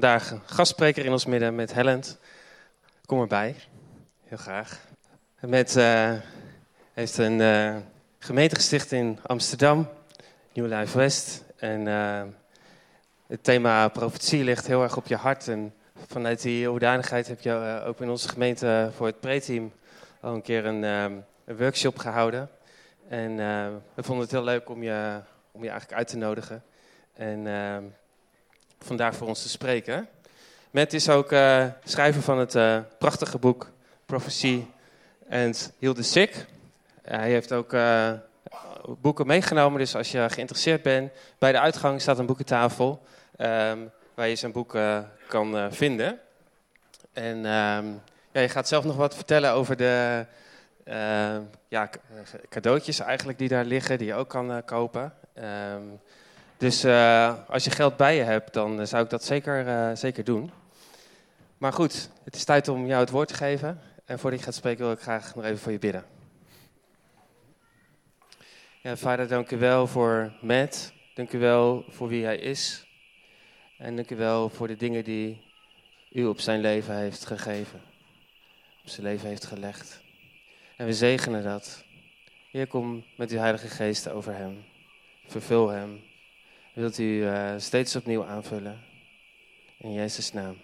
vandaag een gastspreker in ons midden met Hellend. Kom erbij, heel graag. Met, uh, heeft een uh, gemeente gesticht in Amsterdam, Nieuw Life West. En uh, het thema profetie ligt heel erg op je hart. En vanuit die hoedanigheid heb je ook in onze gemeente voor het pre-team al een keer een, een workshop gehouden. En we vonden het heel leuk om je, om je eigenlijk uit te nodigen. En vandaag voor ons te spreken. Matt is ook uh, schrijver van het uh, prachtige boek Prophecy and Heal the Sick. hij heeft ook boeken meegenomen, dus als je geïnteresseerd bent, bij de uitgang staat een boekentafel um, waar je zijn boeken kan vinden. En um, ja, je gaat zelf nog wat vertellen over de ja, cadeautjes eigenlijk die daar liggen, die je ook kan kopen. Um, dus uh, als je geld bij je hebt, dan uh, zou ik dat zeker, uh, zeker doen. Maar goed, het is tijd om jou het woord te geven. En voordat ik ga spreken, wil ik graag nog even voor je bidden. Ja, vader, dank u wel voor Matt. Dank u wel voor wie hij is. En dank u wel voor de dingen die u op zijn leven heeft gegeven. Op zijn leven heeft gelegd. En we zegenen dat. Heer, kom met uw Heilige Geest over hem. Vervul hem wilt u uh, steeds opnieuw aanvullen. In Jezus' naam.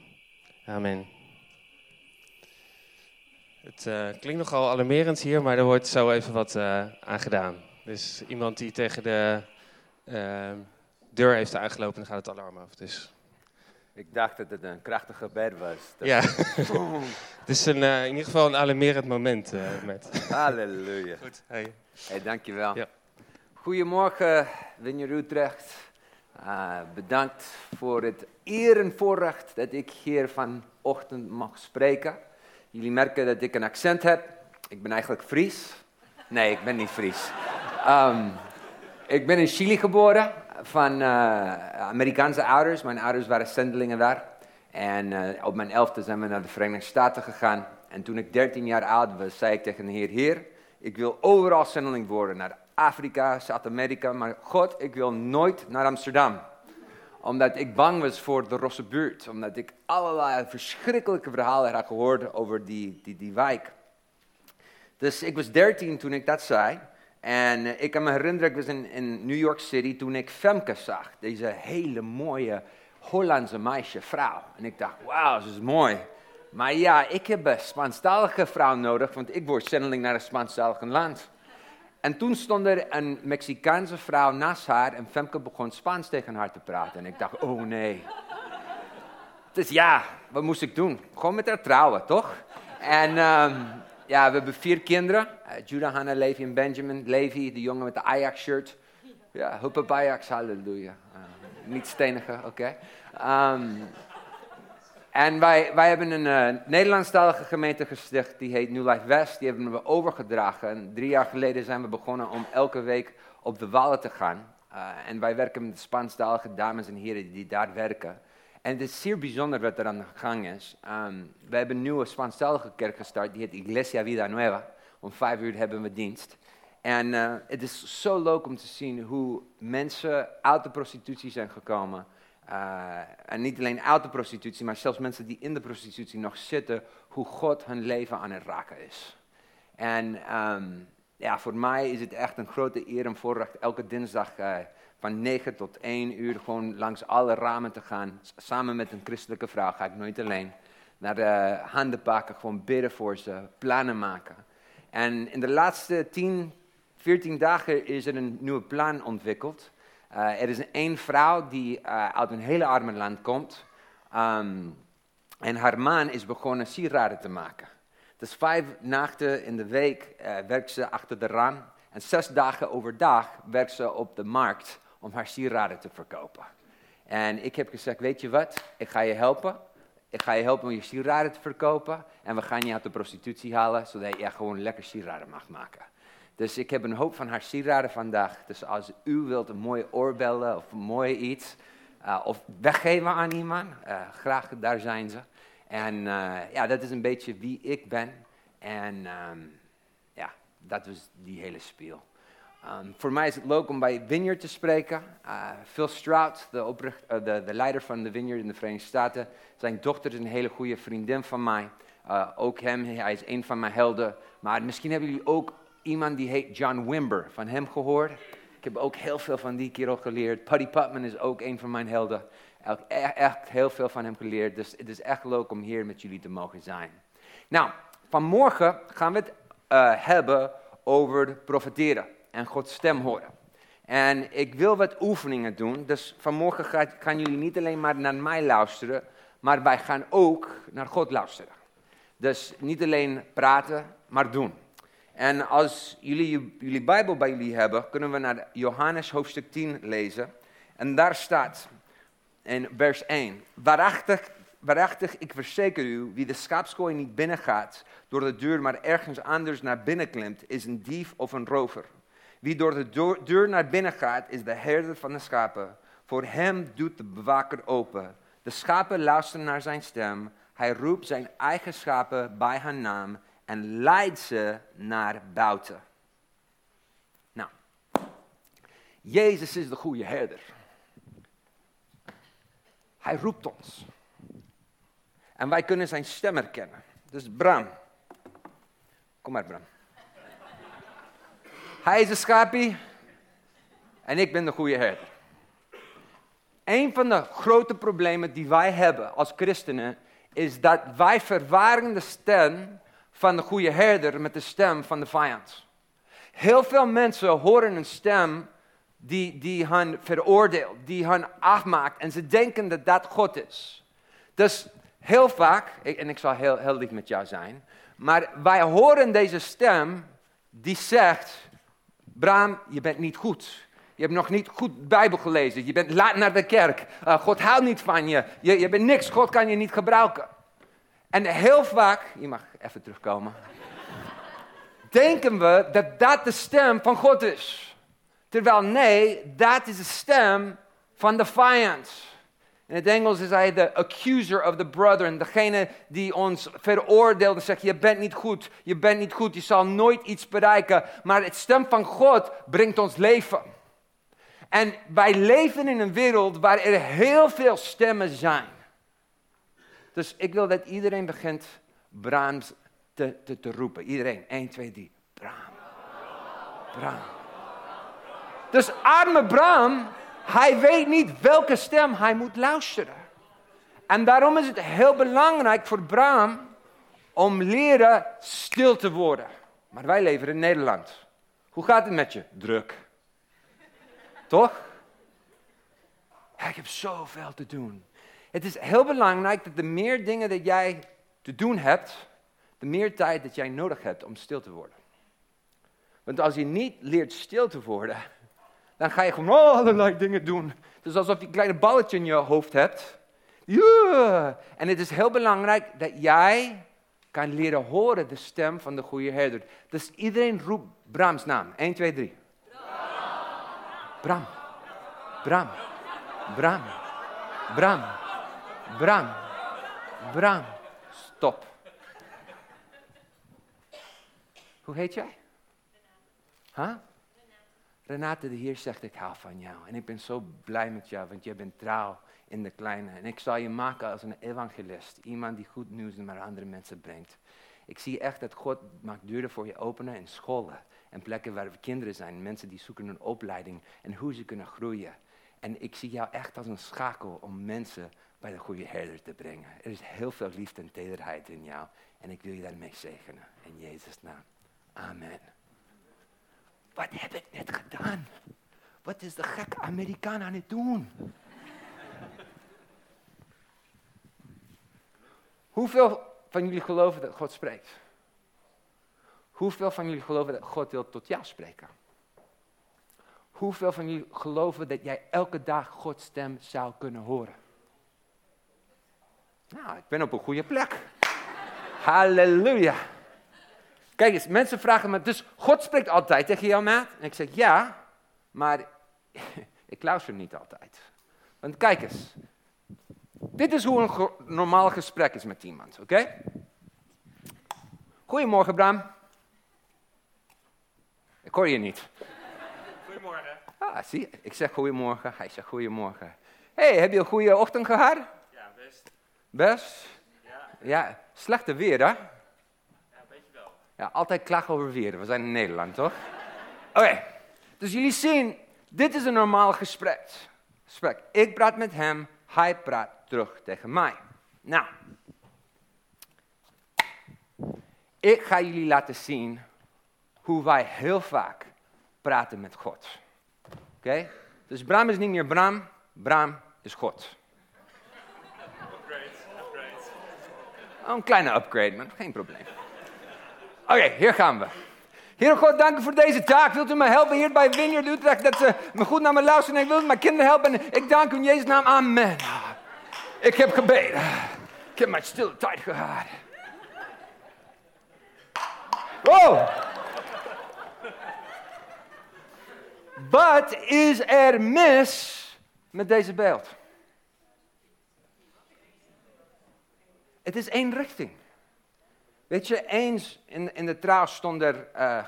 Amen. Het uh, klinkt nogal alarmerend hier, maar er wordt zo even wat uh, aan gedaan. Dus iemand die tegen de deur heeft aangelopen, dan gaat het alarm af. Dus. Ik dacht dat het een krachtige bed was. Dat ja, het is een, in ieder geval een alarmerend moment, met. Halleluja. Goed, hey. Hey, dankjewel. Ja. Goedemorgen, Winjer Utrecht. Uh, bedankt voor het eer en voorrecht dat ik hier vanochtend mag spreken. Jullie merken dat ik een accent heb. Ik ben eigenlijk Fries. Nee, ik ben niet Fries. Um, ik ben in Chili geboren van uh, Amerikaanse ouders. Mijn ouders waren zendelingen daar. En uh, op mijn elfde zijn we naar de Verenigde Staten gegaan. En toen ik 13 jaar oud was, zei ik tegen de Heer: Heer, ik wil overal zendeling worden. Naar Afrika, Zuid-Amerika. Maar God, ik wil nooit naar Amsterdam. Omdat ik bang was voor de Rosse buurt. Omdat ik allerlei verschrikkelijke verhalen had gehoord over die, die, die wijk. Dus ik was dertien toen ik dat zei. En ik kan me herinneren, ik was in, in New York City toen ik Femke zag. Deze hele mooie Hollandse meisje, vrouw. En ik dacht, wauw, ze is mooi. Maar ja, ik heb een Spaanstalige vrouw nodig, want ik word zendeling naar een Spaanstalig land. En toen stond er een Mexicaanse vrouw naast haar en Femke begon Spaans tegen haar te praten. En ik dacht, oh nee. Dus ja, wat moest ik doen? Gewoon met haar trouwen, toch? En um, ja, we hebben vier kinderen. Uh, Judah, Hannah, Levi en Benjamin. Levi, de jongen met de Ajax-shirt. Ja, hup Ajax, halleluja. Uh, niet stenigen, oké. Um, en wij, wij hebben een uh, Nederlandstalige gemeente gesticht, die heet New Life West. Die hebben we overgedragen. En drie jaar geleden zijn we begonnen om elke week op de Wallen te gaan. Uh, en wij werken met Spaanstalige dames en heren die daar werken. En het is zeer bijzonder wat er aan de gang is. Um, we hebben een nieuwe Spaanstalige kerk gestart, die heet Iglesia Vida Nueva. Om vijf uur hebben we dienst. En uh, het is zo leuk om te zien hoe mensen uit de prostitutie zijn gekomen uh, en niet alleen uit de prostitutie, maar zelfs mensen die in de prostitutie nog zitten, hoe God hun leven aan het raken is. En um, ja, voor mij is het echt een grote eer en voorrecht elke dinsdag uh, van 9 tot 1 uur gewoon langs alle ramen te gaan. Samen met een christelijke vrouw ga ik nooit alleen. Naar de handen pakken, gewoon bidden voor ze, plannen maken. En in de laatste 10, 14 dagen is er een nieuwe plan ontwikkeld. Uh, er is één vrouw die uh, uit een hele arme land komt. Um, en haar man is begonnen sieraden te maken. Dus vijf nachten in de week uh, werkt ze achter de raam. En zes dagen overdag werkt ze op de markt om haar sieraden te verkopen. En ik heb gezegd, weet je wat, ik ga je helpen. Ik ga je helpen om je sieraden te verkopen. En we gaan je uit de prostitutie halen, zodat je gewoon lekker sieraden mag maken. Dus ik heb een hoop van haar sieraden vandaag. Dus als u wilt een mooie oorbellen of een mooi iets, uh, of weggeven aan iemand, uh, graag daar zijn ze. En uh, ja, dat is een beetje wie ik ben. En um, ja, dat was die hele speel. Um, voor mij is het leuk om bij Vineyard te spreken. Phil Stroud, de, de, de, leider van de Vineyard in de Verenigde Staten. Zijn dochter is een hele goede vriendin van mij. Ook hem, hij is een van mijn helden. Maar misschien hebben jullie ook iemand die heet John Wimber. Van hem gehoord? Ik heb ook heel veel van die kerel geleerd. Putty Putman is ook een van mijn helden. Ik heb echt heel veel van hem geleerd. Dus het is echt leuk om hier met jullie te mogen zijn. Nou, vanmorgen gaan we het hebben over profeteren en Gods stem horen. En ik wil wat oefeningen doen, dus vanmorgen gaan jullie niet alleen maar naar mij luisteren, maar wij gaan ook naar God luisteren. Dus niet alleen praten, maar doen. En als jullie jullie Bijbel bij jullie hebben, kunnen we naar Johannes hoofdstuk 10 lezen. En daar staat in vers 1, waarachtig, waarachtig ik verzeker u, wie de schaapskooi niet binnengaat door de deur, maar ergens anders naar binnen klimt, is een dief of een rover. Wie door de deur naar binnen gaat, is de herder van de schapen. Voor hem doet de bewaker open. De schapen luisteren naar zijn stem. Hij roept zijn eigen schapen bij haar naam en leidt ze naar buiten. Nou, Jezus is de goede herder. Hij roept ons. En wij kunnen zijn stem herkennen. Dus Bram, kom maar Bram. Hij is een schapie en ik ben de goede herder. Een van de grote problemen die wij hebben als christenen is dat wij verwaren de stem van de goede herder met de stem van de vijand. Heel veel mensen horen een stem die, die hen veroordeelt, die hen afmaakt en ze denken dat dat God is. Dus heel vaak, en ik zal heel, heel lief met jou zijn, maar wij horen deze stem die zegt, Bram, je bent niet goed. Je hebt nog niet goed Bijbel gelezen. Je bent laat naar de kerk. Uh, God houdt niet van je. je. Je bent niks. God kan je niet gebruiken. En heel vaak, je mag even terugkomen. denken we dat dat de stem van God is. Terwijl nee, dat is de stem van de vijand. In het Engels is hij de accuser of the brethren. Degene die ons veroordeelt en zegt, je bent niet goed, je bent niet goed, je zal nooit iets bereiken. Maar het stem van God brengt ons leven. En wij leven in een wereld waar er heel veel stemmen zijn. Dus ik wil dat iedereen begint Brahms te, te, te roepen. Iedereen, 1, 2, 3. Bram. Bram. Dus arme Bram hij weet niet welke stem hij moet luisteren. En daarom is het heel belangrijk voor Bram om leren stil te worden. Maar wij leven in Nederland. Hoe gaat het met je? Druk. Toch? Ik heb zoveel te doen. Het is heel belangrijk dat de meer dingen dat jij te doen hebt, de meer tijd dat jij nodig hebt om stil te worden. Want als je niet leert stil te worden, dan ga je gewoon allerlei dingen doen. Het is alsof je een kleine balletje in je hoofd hebt. Ja. En het is heel belangrijk dat jij kan leren horen de stem van de goede herder. Dus iedereen roept Brams naam. 1, 2, 3. Bram. Bram. Bram. Bram. Bram. Bram. Stop. Hoe heet jij? Huh? Renate, de Heer zegt, ik hou van jou. En ik ben zo blij met jou, want jij bent trouw in de kleine. En ik zal je maken als een evangelist. Iemand die goed nieuws naar andere mensen brengt. Ik zie echt dat God maakt deuren voor je openen in scholen. En plekken waar kinderen zijn, mensen die zoeken een opleiding en hoe ze kunnen groeien. En ik zie jou echt als een schakel om mensen bij de goede herder te brengen. Er is heel veel liefde en tederheid in jou. En ik wil je daarmee zegenen. In Jezus' naam. Amen. Wat heb ik net gedaan? Wat is de gekke Amerikaan aan het doen? Hoeveel van jullie geloven dat God spreekt? Hoeveel van jullie geloven dat God wil tot jou spreken? Hoeveel van jullie geloven dat jij elke dag Gods stem zou kunnen horen? Nou, ik ben op een goede plek. Halleluja. Kijk eens, mensen vragen me, dus God spreekt altijd tegen jou, maat? En ik zeg, ja, maar ik luister niet altijd. Want kijk eens, dit is hoe een normaal gesprek is met iemand, oké? Goedemorgen, Bram. Ik hoor je niet. Goedemorgen. Ah, zie, ik zeg goedemorgen, hij zegt goedemorgen. hey, heb je een goede ochtend gehad? Best. Ja, Ja, slechte weer, hè? ja, een beetje wel. Ja, altijd klagen over weer. We zijn in Nederland, toch? Oké, dus jullie zien, dit is een normaal gesprek. gesprek. Ik praat met hem, hij praat terug tegen mij. Nou, ik ga jullie laten zien hoe wij heel vaak praten met God. Oké? Dus Bram is niet meer Bram, Bram is God. Upgrade, upgrade. Oh, een kleine upgrade, maar geen probleem. Oké, hier gaan we. Heer God, dank u voor deze taak. Wilt u me helpen hier bij Vineyard Utrecht dat ze me goed naar me luisteren en ik wil mijn kinderen helpen. En ik dank u in Jezus' naam. Amen. Ik heb gebeden. Ik heb mijn stille tijd gehad. Wow. Wat is er mis met deze beeld? Het is één richting. Weet je, eens in, in de trouw stond er, eh,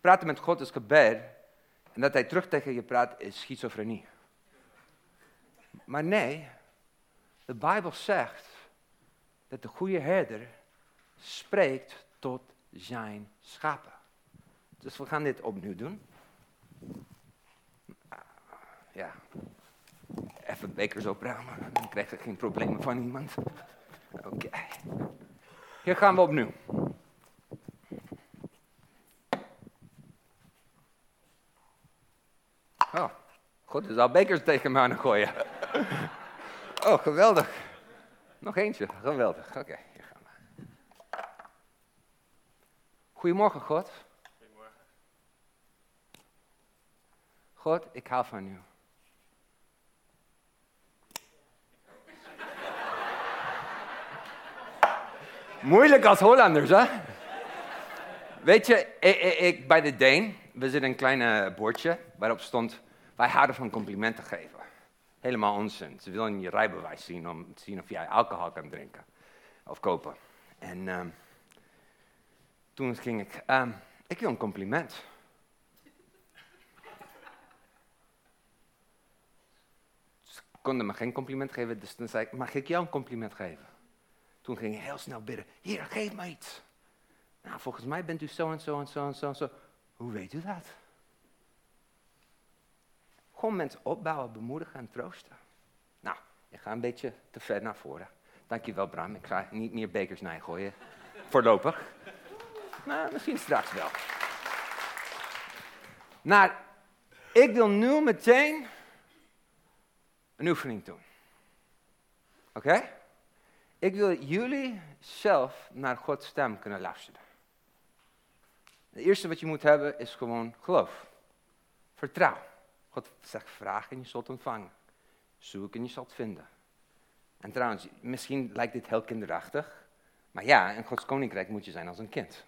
praten met God is gebed. En dat hij terug tegen je praat is schizofrenie. Maar nee, de Bijbel zegt dat de goede herder spreekt tot zijn schapen. Dus we gaan dit opnieuw doen. Ja, even bekers opruimen, dan krijg ik geen problemen van iemand. Oké. Hier gaan we opnieuw. Oh, God is al bekers tegen me aan het gooien. Oh, geweldig. Nog eentje, geweldig. Oké, hier gaan we. Goedemorgen, God. Goedemorgen. God, ik hou van u. Moeilijk als Hollanders, hè? Weet je, ik, ik- bij de Deen, we zitten een klein bordje waarop stond, wij houden van complimenten geven. Helemaal onzin. Ze willen je rijbewijs zien om te zien of jij alcohol kan drinken of kopen. En ehm, toen ging ik, ehm, ik wil een compliment. Ze konden me geen compliment geven, dus toen zei ik, mag ik jou een compliment geven? Toen ging ik heel snel bidden, hier, geef me iets. Nou, volgens mij bent u zo en zo en zo en zo en zo. Hoe weet u dat? Gewoon mensen opbouwen, bemoedigen en troosten. Nou, ik ga een beetje te ver naar voren. Dankjewel Bram, ik ga niet meer bekers gooien. Voorlopig. Nou, misschien straks wel. Nou, ik wil nu meteen een oefening doen. Oké? Ik wil jullie zelf naar Gods stem kunnen luisteren. Het eerste wat je moet hebben is gewoon geloof. Vertrouw. God zegt vraag en je zult ontvangen. Zoek en je zult vinden. En trouwens, misschien lijkt dit heel kinderachtig. Maar ja, in Gods koninkrijk moet je zijn als een kind.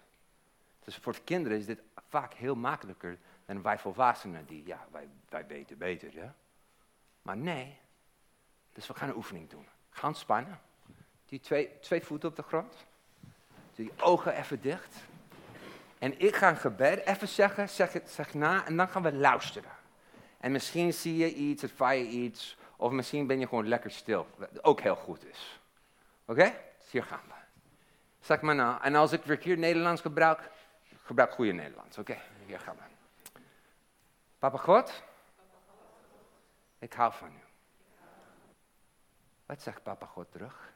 Dus voor de kinderen is dit vaak heel makkelijker dan wij volwassenen die, ja, wij, wij weten beter. Ja? Maar nee. Dus we gaan een oefening doen. Ga ontspannen. Die twee, twee voeten op de grond. Doe je ogen even dicht. En ik ga een gebed even zeggen, zeg zeg na en dan gaan we luisteren. En misschien zie je iets, ervaar je iets, of misschien ben je gewoon lekker stil, wat ook heel goed is. Oké? Dus hier gaan we. Zeg maar na. En als ik verkeerd Nederlands gebruik, gebruik goede Nederlands. Oké, hier gaan we. Papa God, ik hou van u. Wat zegt papa God terug?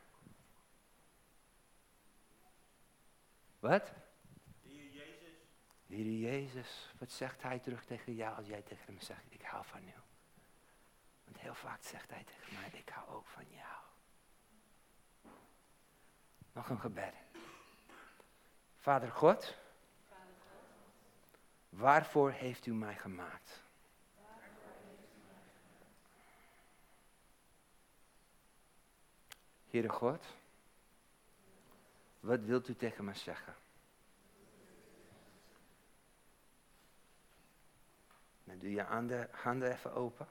Wat? Heer Jezus, wat zegt hij terug tegen jou als jij tegen hem zegt, ik hou van u? Want heel vaak zegt hij tegen mij, ik hou ook van jou. Nog een gebed. Vader God, waarvoor heeft u mij gemaakt? Heere God, wat wilt u tegen mij zeggen? Dan doe je handen, handen even open.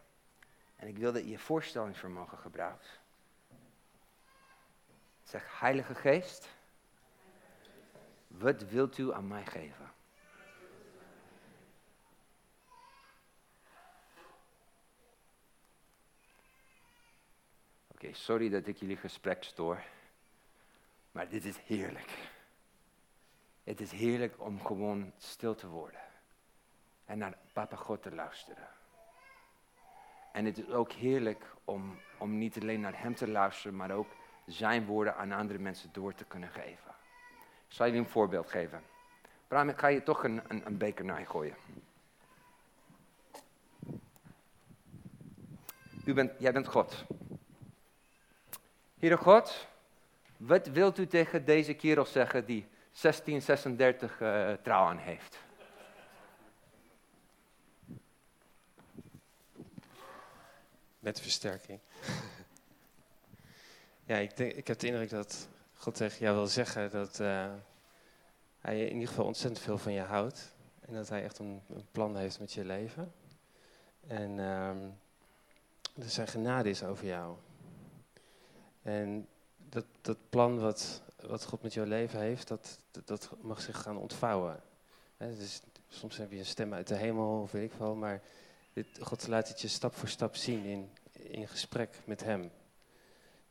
En ik wil dat je je voorstellingsvermogen gebruikt. Zeg, Heilige Geest, wat wilt u aan mij geven? Oké, sorry dat ik jullie gesprek stoor. Maar dit is heerlijk. Het is heerlijk om gewoon stil te worden. En naar Papa God te luisteren. En het is ook heerlijk om, om niet alleen naar Hem te luisteren, maar ook Zijn woorden aan andere mensen door te kunnen geven. Ik zal je een voorbeeld geven. Bram, ik ga je toch een, een, een beker naar gooien. U bent, jij bent God. Heere God, wat wilt u tegen deze kerel zeggen die 1636 uh, trouw aan heeft? Met versterking. ja, ik, denk, ik heb de indruk dat God tegen jou wil zeggen dat uh, hij in ieder geval ontzettend veel van je houdt. En dat hij echt een, een plan heeft met je leven. En um, dat zijn genade is over jou. En dat, dat plan wat, wat God met jouw leven heeft, dat, dat, mag zich gaan ontvouwen. dus soms heb je een stem uit de hemel, of weet ik wel, maar dit, God laat het je stap voor stap zien in, in gesprek met Hem.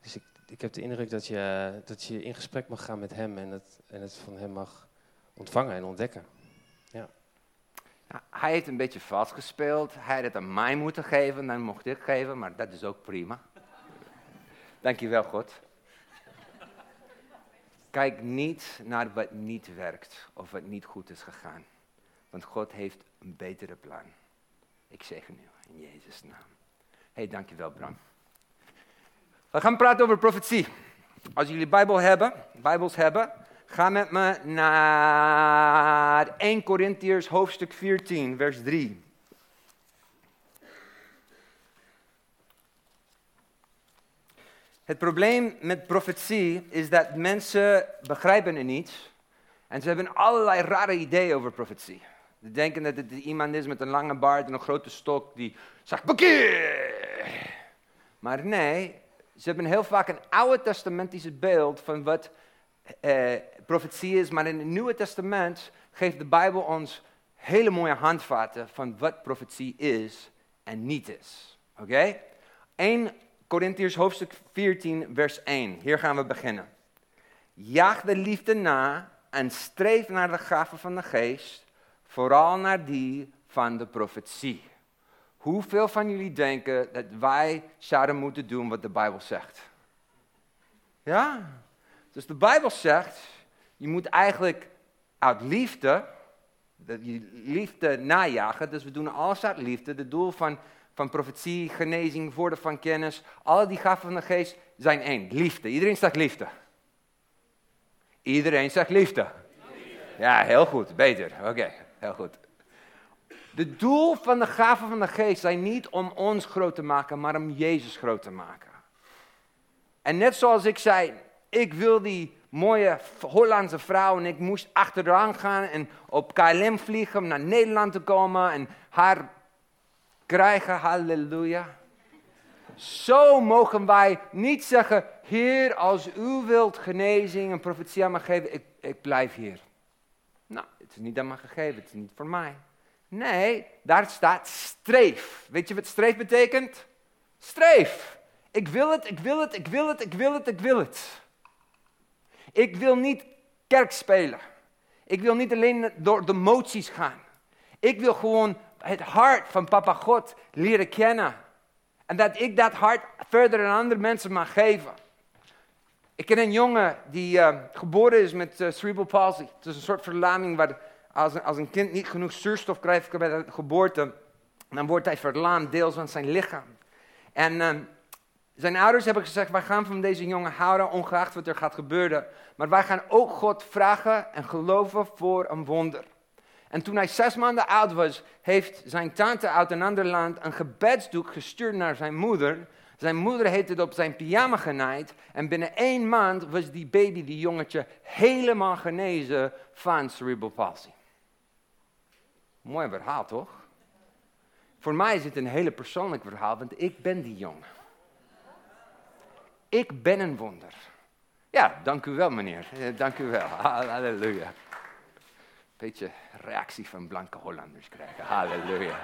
Dus ik, ik heb de indruk dat je, dat je in gesprek mag gaan met Hem en het, en het van Hem mag ontvangen en ontdekken. Ja. Nou, hij heeft een beetje vast gespeeld. Hij had aan mij moeten geven, dan mocht ik geven, maar dat is ook prima. Dankjewel, God. Kijk niet naar wat niet werkt of wat niet goed is gegaan. Want God heeft een betere plan. Ik zeg nu in Jezus' naam. hey, dankjewel Bram. We gaan praten over profetie. Als jullie Bijbel hebben, Bijbels hebben, ga met me naar 1 Corinthiërs hoofdstuk 14, vers 3. Het probleem met profetie is dat mensen begrijpen het niet. En ze hebben allerlei rare ideeën over profetie. Ze denken dat het iemand is met een lange baard en een grote stok die zegt bekeer. Maar nee, ze hebben heel vaak een oude testamentische beeld van wat eh, profetie is. Maar in het Nieuwe Testament geeft de Bijbel ons hele mooie handvaten van wat profetie is en niet is. Oké? Okay? 1 Corinthiërs hoofdstuk 14, vers 1. Hier gaan we beginnen. Jaag de liefde na en streef naar de gaven van de geest, vooral naar die van de profetie. Hoeveel van jullie denken dat wij zouden moeten doen wat de Bijbel zegt? Ja? Dus de Bijbel zegt, je moet eigenlijk uit liefde, je liefde najagen. Dus we doen alles uit liefde. Het doel van van profetie, genezing, woorden van kennis. Alle die gaven van de geest zijn één. Liefde. Iedereen zegt liefde. Iedereen zegt liefde. Ja, heel goed. Beter. Oké, heel goed. De doel van de gaven van de geest zijn niet om ons groot te maken, maar om Jezus groot te maken. En net zoals ik zei, ik wil die mooie Hollandse vrouw en ik moest achteraan gaan en op KLM vliegen om naar Nederland te komen en haar krijgen. Halleluja. Zo mogen wij niet zeggen, Heer, als u wilt genezing en profetie aan me geven, ik, ik blijf hier. Nou, het is niet aan me gegeven, het is niet voor mij. Nee, daar staat streef. Weet je wat streef betekent? Streef. Ik wil het, ik wil het, ik wil het, ik wil het, ik wil het. Ik wil niet kerk spelen. Ik wil niet alleen door de moties gaan. Ik wil gewoon het hart van Papa God leren kennen. En dat ik dat hart verder aan andere mensen mag geven. Ik ken een jongen die uh, geboren is met uh, cerebral palsy. Het is een soort verlaming waar als een, als een kind niet genoeg zuurstof krijgt bij de geboorte, dan wordt hij verlaamd, deels van zijn lichaam. En uh, zijn ouders hebben gezegd, wij gaan van deze jongen houden, ongeacht wat er gaat gebeuren. Maar wij gaan ook God vragen en geloven voor een wonder. En toen hij zes maanden oud was, heeft zijn tante uit een ander land een gebedsdoek gestuurd naar zijn moeder. Zijn moeder heeft het op zijn pyjama genaaid. En binnen één maand was die baby, die jongetje, helemaal genezen van cerebral palsy. Mooi verhaal, toch? Voor mij is het een hele persoonlijk verhaal, want ik ben die jongen. Ik ben een wonder. Ja, dank u wel, meneer. Dank u wel. Halleluja beetje reactie van blanke Hollanders krijgen. Halleluja.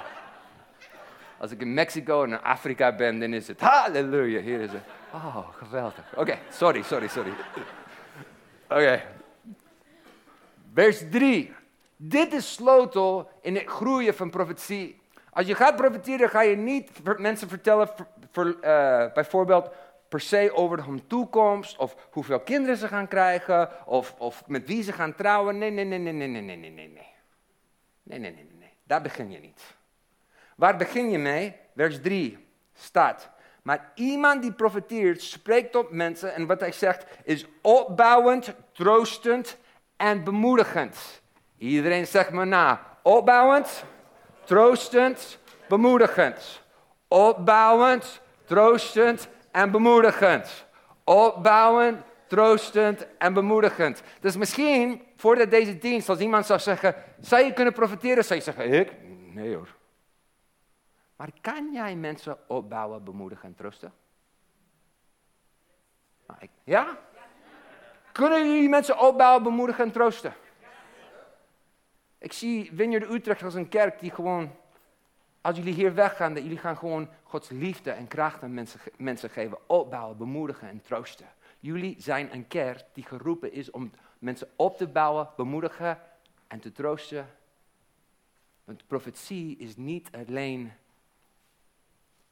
Als ik in Mexico en Afrika ben, dan is het halleluja. Hier is het. Oh, geweldig. Oké, sorry, sorry, sorry. Oké. Vers 3. Dit is sleutel in het groeien van profetie. Als je gaat profeteren, ga je niet mensen vertellen, voor, uh, bijvoorbeeld per se over hun toekomst, of hoeveel kinderen ze gaan krijgen, of, of met wie ze gaan trouwen. Nee, nee, nee, nee, nee, nee, nee, nee, nee. Nee, nee, nee, nee. Daar begin je niet. Waar begin je mee? Vers 3 staat. Maar iemand die profeteert, spreekt tot mensen en wat hij zegt is opbouwend, troostend en bemoedigend. Iedereen zegt me na. Opbouwend, troostend, bemoedigend. Opbouwend, troostend en bemoedigend. Opbouwend, troostend en bemoedigend. Dus misschien, voordat deze dienst, als iemand zou zeggen, zou je kunnen profiteren, zou je zeggen, ik? Nee hoor. Maar kan jij mensen opbouwen, bemoedigen en troosten? Nou, ja? Kunnen jullie mensen opbouwen, bemoedigen en troosten? Ik zie Vineyard Utrecht als een kerk die gewoon, als jullie hier weggaan, dat jullie gaan gewoon Gods liefde en kracht aan mensen, mensen geven, opbouwen, bemoedigen en troosten. Jullie zijn een kerk die geroepen is om mensen op te bouwen, bemoedigen en te troosten. Want profetie is niet alleen.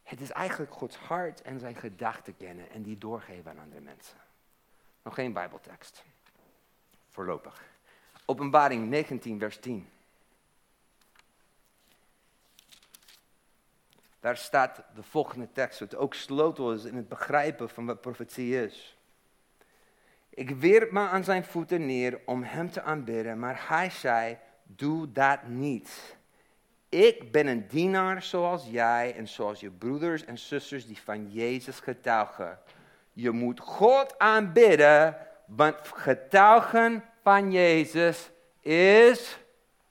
Het is eigenlijk Gods hart en zijn gedachten kennen en die doorgeven aan andere mensen. Nog geen Bijbeltekst. Voorlopig. Openbaring 19, vers 10. Daar staat de volgende tekst, wat ook sleutel is in het begrijpen van wat profetie is. Ik wierp me aan zijn voeten neer om hem te aanbidden, maar hij zei, doe dat niet. Ik ben een dienaar zoals jij en zoals je broeders en zusters die van Jezus getuigen. Je moet God aanbidden, want getuigen van Jezus is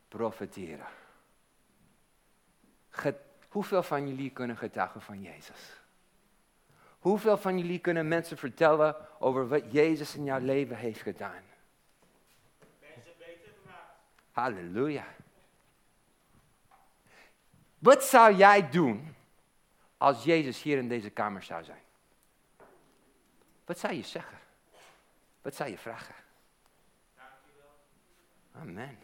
profeteren. Hoeveel van jullie kunnen getuigen van Jezus? Hoeveel van jullie kunnen mensen vertellen over wat Jezus in jouw leven heeft gedaan? Mensen beter gemaakt. Halleluja. Wat zou jij doen als Jezus hier in deze kamer zou zijn? Wat zou je zeggen? Wat zou je vragen? Amen.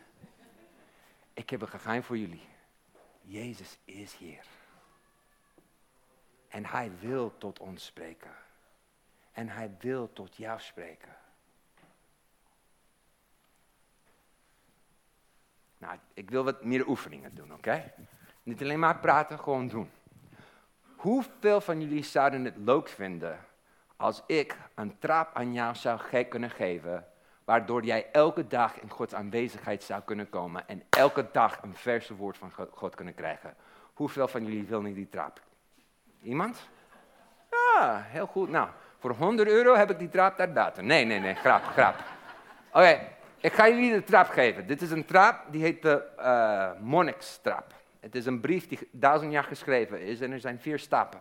Ik heb een geheim voor jullie. Jezus is hier. En hij wil tot ons spreken. En hij wil tot jou spreken. Nou, ik wil wat meer oefeningen doen, oké? Niet alleen maar praten, gewoon doen. Hoeveel van jullie zouden het leuk vinden als ik een trap aan jou zou kunnen geven waardoor jij elke dag in Gods aanwezigheid zou kunnen komen en elke dag een verse woord van God kunnen krijgen. Hoeveel van jullie willen die trap? Iemand? Ja, heel goed. Nou, voor 100 euro heb ik die trap daar buiten. Nee, nee, nee, grap, grap. Oké, ik ga jullie de trap geven. Dit is een trap, die heet de uh, monnikstrap. Het is een brief die duizend jaar geschreven is en er zijn vier stappen.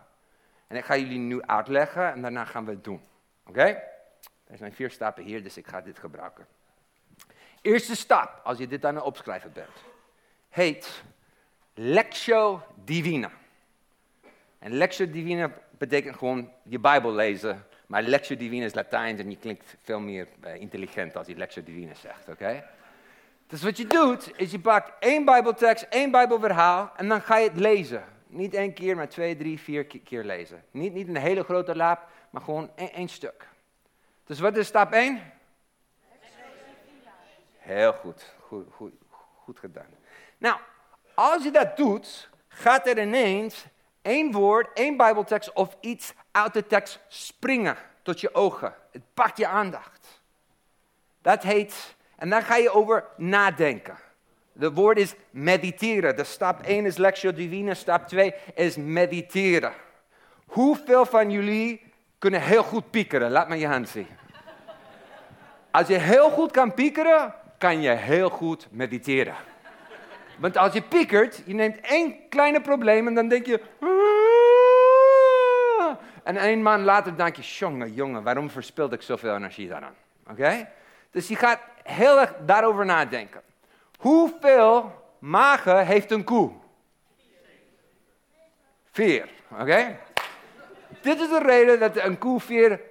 En ik ga jullie nu uitleggen en daarna gaan we het doen. Oké? Er zijn vier stappen hier, dus ik ga dit gebruiken. Eerste stap, als je dit aan het opschrijven bent, heet Lectio Divina. En Lectio Divina betekent gewoon je Bijbel lezen. Maar Lectio Divina is Latijn en je klinkt veel meer uh, intelligent als je Lectio Divina zegt, oké? Dus wat je doet, is je pakt één Bijbeltekst, één Bijbelverhaal en dan ga je het lezen. Niet één keer, maar twee, drie, vier keer lezen. Niet, niet een hele grote laap, maar gewoon één stuk. Dus wat is stap 1? Heel goed, goed, goed, goed gedaan. Nou, als je dat doet, gaat er ineens één woord, één Bijbeltekst of iets uit de tekst springen tot je ogen. Het pakt je aandacht. Dat heet, en daar ga je over nadenken. De woord is mediteren. De stap 1 is lectio divina, stap 2 is mediteren. Hoeveel van jullie kunnen heel goed piekeren. Laat me je hand zien. Als je heel goed kan piekeren, kan je heel goed mediteren. Want als je piekert, je neemt één kleine probleem en dan denk je... Ah. En een maand later denk je, jongen, jongen, waarom verspil ik zoveel energie daaraan? Oké? Dus je gaat heel erg daarover nadenken. Hoeveel magen heeft een koe? Vier, oké? Dit is de reden dat een koe vier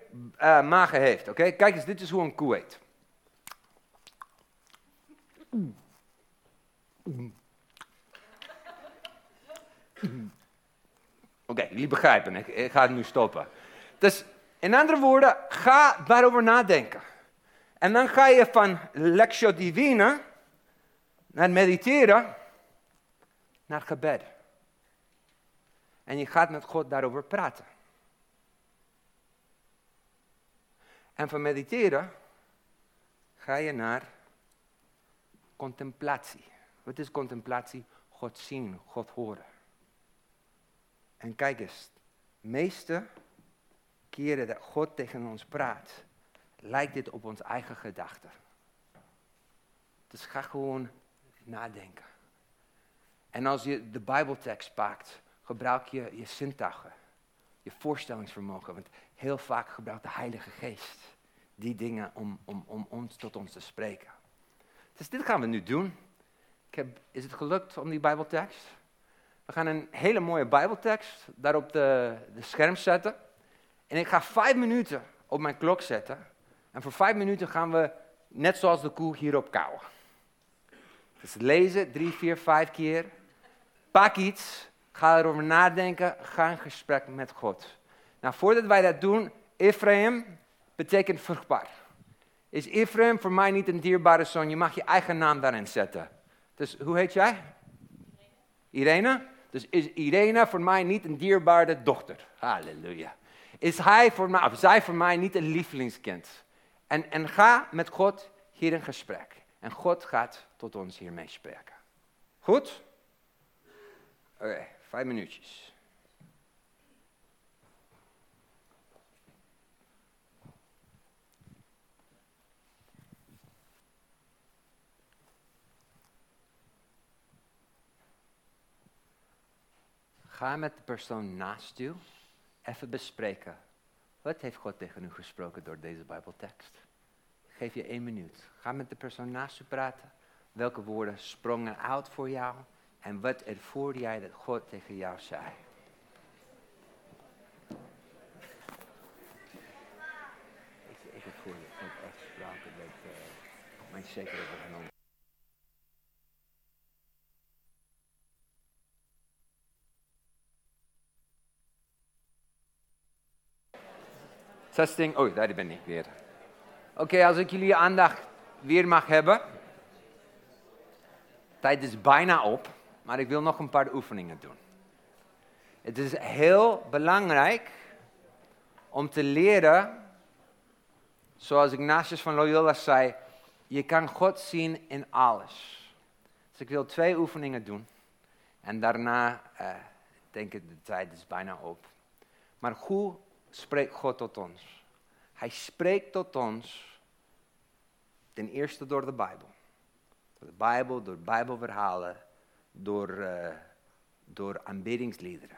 uh, magen heeft, oké? Kijk eens, dit is hoe een koe eet. Oké, jullie begrijpen, ik, ik ga het nu stoppen. Dus in andere woorden, ga daarover nadenken. En dan ga je van lectio divina naar mediteren naar gebed. En je gaat met God daarover praten. En van mediteren ga je naar contemplatie. Wat is contemplatie? God zien, God horen. En kijk eens, de meeste keren dat God tegen ons praat, lijkt dit op ons eigen gedachten. Dus ga gewoon nadenken. En als je de Bijbeltekst pakt, gebruik je je zintuigen, je voorstellingsvermogen. Want heel vaak gebruikt de Heilige Geest die dingen om, om, om ons tot ons te spreken. Dus dit gaan we nu doen. Ik heb, is het gelukt om die Bijbeltekst? We gaan een hele mooie Bijbeltekst daar op de, de scherm zetten. En ik ga vijf minuten op mijn klok zetten. En voor vijf minuten gaan we, net zoals de koe, hierop kauwen. Dus lezen, drie, vier, vijf keer. Pak iets, ga erover nadenken, ga in gesprek met God. Nou, voordat wij dat doen, Ephraim betekent vruchtbaar. Is Ephraim voor mij niet een dierbare zoon? Je mag je eigen naam daarin zetten. Dus hoe heet jij? Irene. Dus is Irene voor mij niet een dierbare dochter? Halleluja. Is hij voor mij, of zij voor mij niet een lievelingskind? En, en ga met God hier in gesprek. En God gaat tot ons hiermee spreken. Goed? Oké, vijf minuutjes. Ga met de persoon naast u even bespreken. Wat heeft God tegen u gesproken door deze Bijbeltekst? Geef je één minuut. Ga met de persoon naast u praten. Welke woorden sprongen uit voor jou? En wat ervoor jij dat God tegen jou zei? Ik, ik het. Ik heb echt dat uh, mijn zeker genomen. 16. Oh, daar ben ik weer. Oké, als ik jullie aandacht weer mag hebben. Tijd is bijna op, maar ik wil nog een paar oefeningen doen. Het is heel belangrijk om te leren, zoals Ignatius van Loyola zei, je kan God zien in alles. Dus ik wil twee oefeningen doen. En daarna uh, denk ik, de tijd is bijna op. Maar hoe spreekt God tot ons. Hij spreekt tot ons ten eerste door de Bijbel. Door de Bijbel, door Bijbelverhalen, door, uh, door aanbiddingsliederen.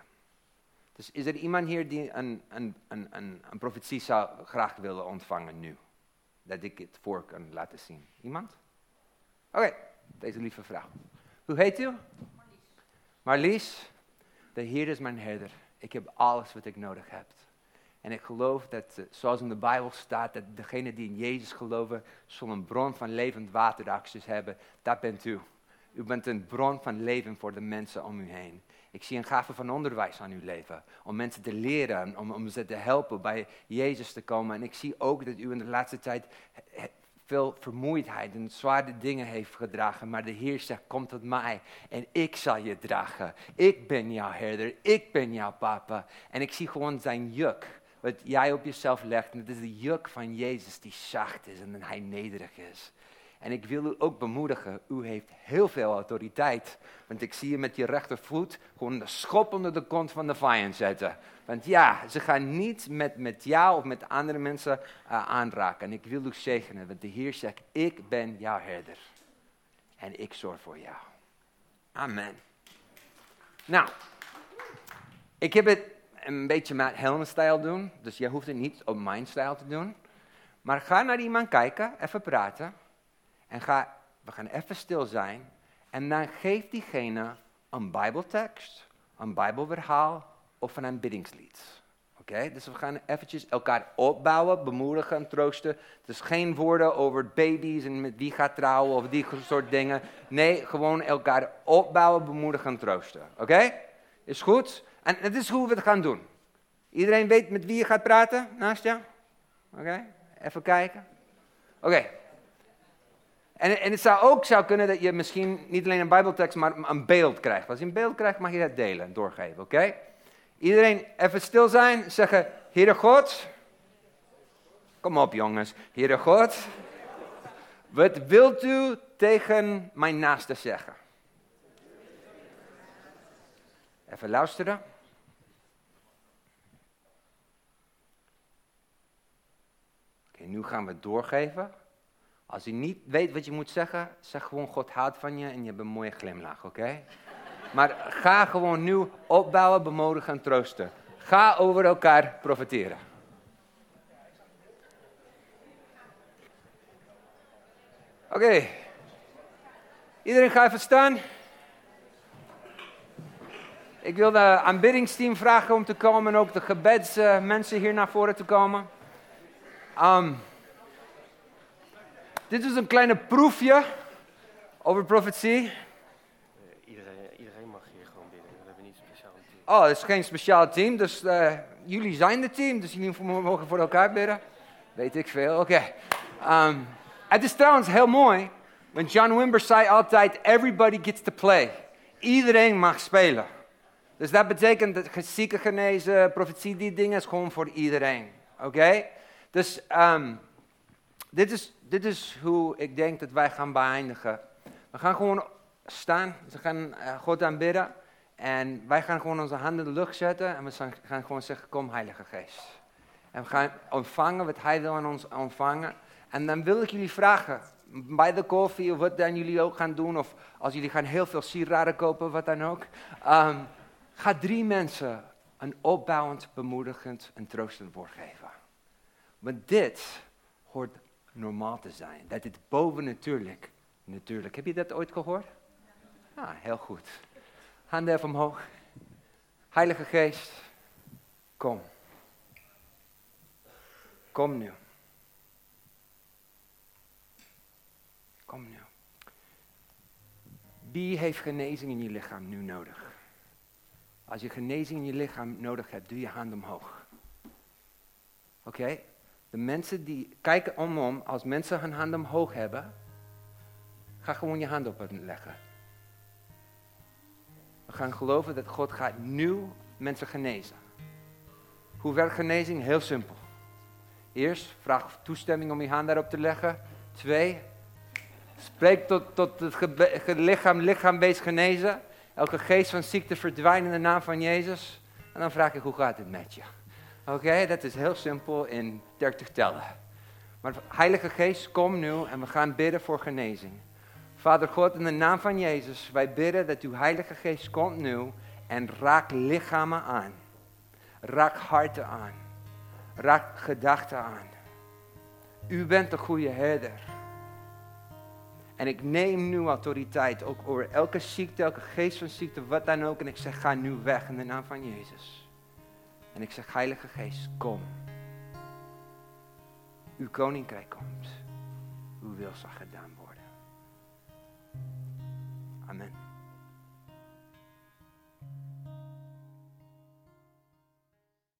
Dus is er iemand hier die een, een, een, een, een profetie zou graag willen ontvangen nu? Dat ik het voor kan laten zien. Iemand? Oké, deze lieve vrouw. Hoe heet u? Marlies. Marlies, de Heer is mijn herder. Ik heb alles wat ik nodig heb. En ik geloof dat, eh, zoals in de Bijbel staat, dat degene die in Jezus geloven, zullen een bron van levend water hebben. Dat bent u. U bent een bron van leven voor de mensen om u heen. Ik zie een gave van onderwijs aan uw leven. Om mensen te leren, om, om ze te helpen bij Jezus te komen. En ik zie ook dat u in de laatste tijd veel vermoeidheid en zware dingen heeft gedragen. Maar de Heer zegt, kom tot mij en ik zal je dragen. Ik ben jouw herder, ik ben jouw papa. En ik zie gewoon zijn juk wat jij op jezelf legt. En het is de juk van Jezus die zacht is en hij nederig is. En ik wil u ook bemoedigen, u heeft heel veel autoriteit. Want ik zie je met je rechtervoet gewoon de schop onder de kont van de vijand zetten. Want ja, ze gaan niet met, met jou of met andere mensen uh, aanraken. En ik wil u zegenen, want de Heer zegt, ik ben jouw herder. En ik zorg voor jou. Amen. Nou, ik heb het een beetje met Helmen-stijl doen. Dus je hoeft het niet op mijn stijl te doen. Maar ga naar iemand kijken, even praten. En ga, we gaan even stil zijn. En dan geeft diegene een bijbeltekst, een bijbelverhaal of een aanbiddingslied. Oké, dus we gaan eventjes elkaar opbouwen, bemoedigen en troosten. Dus geen woorden over baby's en met wie gaat trouwen of die soort dingen. Nee, gewoon elkaar opbouwen, bemoedigen en troosten. Oké? Is goed? En het is hoe we het gaan doen. Iedereen weet met wie je gaat praten naast jou? Oké, even kijken. Oké. En, en het zou ook zou kunnen dat je misschien niet alleen een bijbeltekst, maar een beeld krijgt. Als je een beeld krijgt, mag je dat delen, doorgeven, oké? Iedereen even stil zijn, zeggen, Heere God. Kom op jongens, Heere God. Wat wilt u tegen mijn naaste zeggen? Even luisteren. Oké, nu gaan we doorgeven. Als je niet weet wat je moet zeggen, zeg gewoon God houdt van je en je hebt een mooie glimlach, oké? Maar ga gewoon nu opbouwen, bemoedigen en troosten. Ga over elkaar profiteren. Oké. Iedereen ga even staan. Ik wil de aanbiddingsteam vragen om te komen en ook de gebedsmensen hier naar voren te komen. Um, dit is een kleine proefje over profetie. Oh, het is geen speciaal team, dus uh, jullie zijn het team, dus jullie mogen voor elkaar bidden. Weet ik veel, oké. Okay. Um, het is trouwens heel mooi, want John Wimber zei altijd, everybody gets to play. Iedereen mag spelen. Dus dat betekent dat zieken genezen, profetie, die dingen is gewoon voor iedereen. Oké? Dus um, dit, is, dit is hoe ik denk dat wij gaan beëindigen. We gaan gewoon staan, we gaan uh, God aanbidden. En wij gaan gewoon onze handen in de lucht zetten en we gaan gewoon zeggen, kom Heilige Geest. En we gaan ontvangen wat Hij wil aan ons ontvangen. En dan wil ik jullie vragen, bij de koffie of wat dan jullie ook gaan doen, of als jullie gaan heel veel sieraden kopen, wat dan ook. Um, ga drie mensen een opbouwend, bemoedigend en troostend woord geven. Want dit hoort normaal te zijn. Dat dit bovennatuurlijk, natuurlijk. Heb je dat ooit gehoord? Ja, heel goed. Handen even omhoog. Heilige Geest, kom. Kom nu. Kom nu. Wie heeft genezing in je lichaam nu nodig? Als je genezing in je lichaam nodig hebt, doe je hand omhoog. Oké? De mensen die kijken omom, als mensen hun hand omhoog hebben, ga gewoon je hand op leggen. We gaan geloven dat God gaat nu mensen genezen. Hoe werkt genezing? Heel simpel. Eerst, vraag toestemming om je hand daarop te leggen. Twee, spreek tot, tot het lichaam, lichaam wees genezen. Elke geest van ziekte verdwijnt in de naam van Jezus. En dan vraag ik, hoe gaat het met je? Oké, dat is heel simpel in 30 tellen. Maar Heilige Geest, kom nu en we gaan bidden voor genezing. Vader God, in de naam van Jezus, wij bidden dat uw Heilige Geest komt nu en raakt lichamen aan. Raak harten aan. Raak gedachten aan. U bent de goede herder. En ik neem nu autoriteit ook over elke ziekte, elke geest van ziekte, wat dan ook. En ik zeg, ga nu weg in de naam van Jezus. En ik zeg, Heilige Geest, kom. Uw koninkrijk komt. Uw wil zal gedaan worden. Amen.